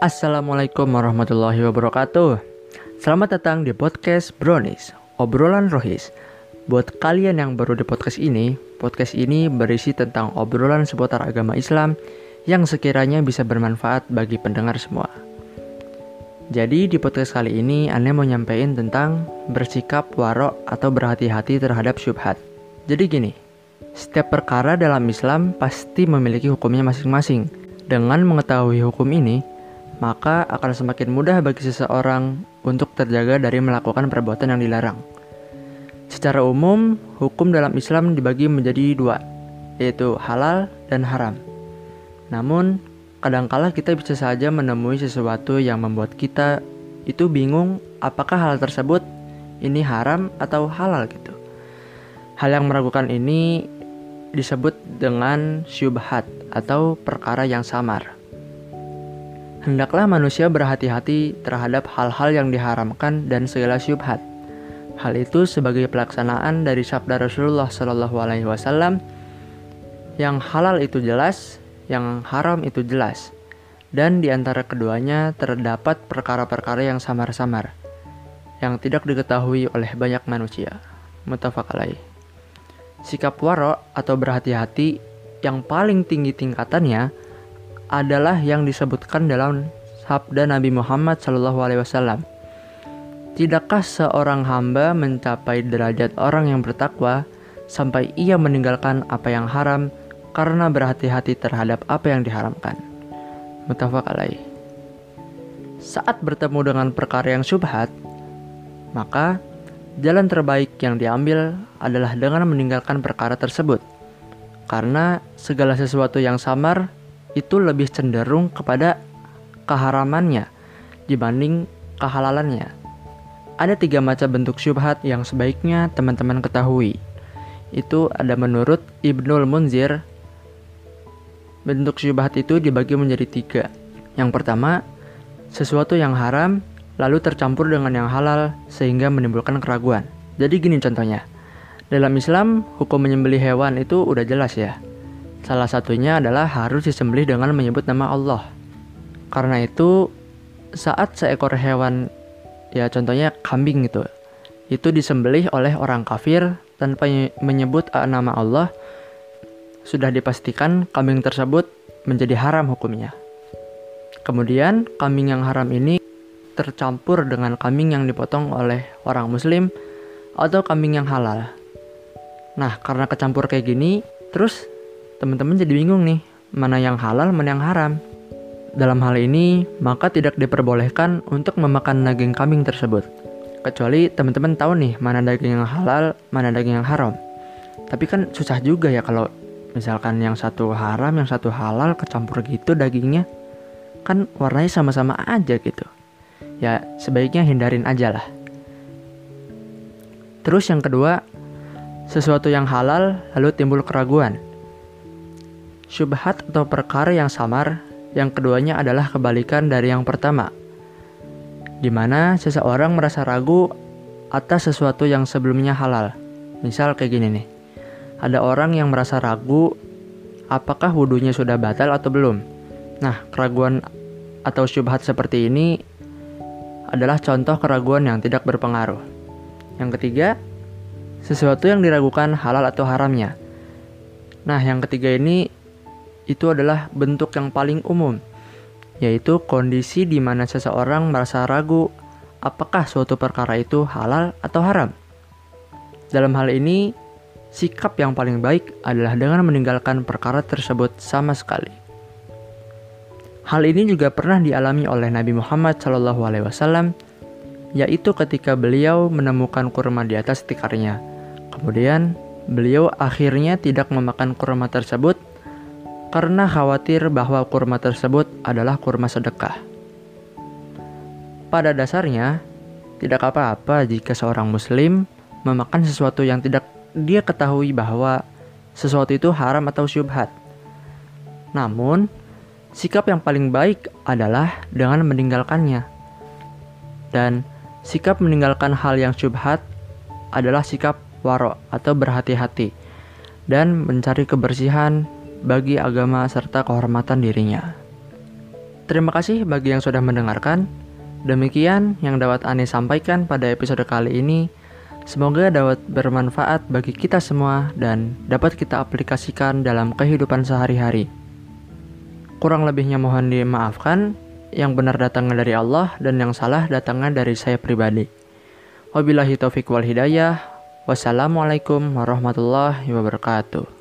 Assalamualaikum warahmatullahi wabarakatuh. Selamat datang di podcast Brownies, obrolan rohis. Buat kalian yang baru di podcast ini, podcast ini berisi tentang obrolan seputar agama Islam yang sekiranya bisa bermanfaat bagi pendengar semua. Jadi di podcast kali ini Anda mau nyampein tentang bersikap warok atau berhati-hati terhadap syubhat. Jadi gini, setiap perkara dalam Islam pasti memiliki hukumnya masing-masing. Dengan mengetahui hukum ini, maka akan semakin mudah bagi seseorang untuk terjaga dari melakukan perbuatan yang dilarang. Secara umum, hukum dalam Islam dibagi menjadi dua, yaitu halal dan haram. Namun, kadangkala kita bisa saja menemui sesuatu yang membuat kita itu bingung apakah hal tersebut ini haram atau halal gitu. Hal yang meragukan ini disebut dengan syubhat atau perkara yang samar. Hendaklah manusia berhati-hati terhadap hal-hal yang diharamkan dan segala syubhat. Hal itu sebagai pelaksanaan dari sabda Rasulullah Shallallahu Alaihi Wasallam, yang halal itu jelas, yang haram itu jelas, dan di antara keduanya terdapat perkara-perkara yang samar-samar, yang tidak diketahui oleh banyak manusia. Mutafak alaih. Sikap waro atau berhati-hati yang paling tinggi tingkatannya adalah yang disebutkan dalam sabda Nabi Muhammad SAW. Tidakkah seorang hamba mencapai derajat orang yang bertakwa sampai ia meninggalkan apa yang haram karena berhati-hati terhadap apa yang diharamkan? Mutafak alaih. Saat bertemu dengan perkara yang syubhat, maka jalan terbaik yang diambil adalah dengan meninggalkan perkara tersebut. Karena segala sesuatu yang samar itu lebih cenderung kepada keharamannya dibanding kehalalannya. Ada tiga macam bentuk syubhat yang sebaiknya teman-teman ketahui. Itu ada menurut Ibnul Munzir. Bentuk syubhat itu dibagi menjadi tiga. Yang pertama, sesuatu yang haram lalu tercampur dengan yang halal sehingga menimbulkan keraguan. Jadi gini contohnya. Dalam Islam, hukum menyembelih hewan itu udah jelas ya Salah satunya adalah harus disembelih dengan menyebut nama Allah. Karena itu, saat seekor hewan, ya contohnya kambing gitu, itu disembelih oleh orang kafir tanpa menyebut nama Allah, sudah dipastikan kambing tersebut menjadi haram hukumnya. Kemudian, kambing yang haram ini tercampur dengan kambing yang dipotong oleh orang muslim atau kambing yang halal. Nah, karena kecampur kayak gini, terus teman-teman jadi bingung nih, mana yang halal, mana yang haram. Dalam hal ini, maka tidak diperbolehkan untuk memakan daging kambing tersebut. Kecuali teman-teman tahu nih mana daging yang halal, mana daging yang haram. Tapi kan susah juga ya kalau misalkan yang satu haram, yang satu halal kecampur gitu dagingnya. Kan warnanya sama-sama aja gitu. Ya sebaiknya hindarin aja lah. Terus yang kedua, sesuatu yang halal lalu timbul keraguan syubhat atau perkara yang samar, yang keduanya adalah kebalikan dari yang pertama, di mana seseorang merasa ragu atas sesuatu yang sebelumnya halal. Misal kayak gini nih, ada orang yang merasa ragu apakah wudhunya sudah batal atau belum. Nah, keraguan atau syubhat seperti ini adalah contoh keraguan yang tidak berpengaruh. Yang ketiga, sesuatu yang diragukan halal atau haramnya. Nah, yang ketiga ini itu adalah bentuk yang paling umum, yaitu kondisi di mana seseorang merasa ragu apakah suatu perkara itu halal atau haram. Dalam hal ini, sikap yang paling baik adalah dengan meninggalkan perkara tersebut sama sekali. Hal ini juga pernah dialami oleh Nabi Muhammad SAW, yaitu ketika beliau menemukan kurma di atas tikarnya. Kemudian, beliau akhirnya tidak memakan kurma tersebut karena khawatir bahwa kurma tersebut adalah kurma sedekah. Pada dasarnya, tidak apa-apa jika seorang muslim memakan sesuatu yang tidak dia ketahui bahwa sesuatu itu haram atau syubhat. Namun, sikap yang paling baik adalah dengan meninggalkannya. Dan sikap meninggalkan hal yang syubhat adalah sikap waro atau berhati-hati dan mencari kebersihan bagi agama serta kehormatan dirinya. Terima kasih bagi yang sudah mendengarkan. Demikian yang dapat Ani sampaikan pada episode kali ini. Semoga dapat bermanfaat bagi kita semua dan dapat kita aplikasikan dalam kehidupan sehari-hari. Kurang lebihnya mohon dimaafkan. Yang benar datangnya dari Allah dan yang salah datangnya dari saya pribadi. Wabillahi taufiq wal hidayah. Wassalamualaikum warahmatullahi wabarakatuh.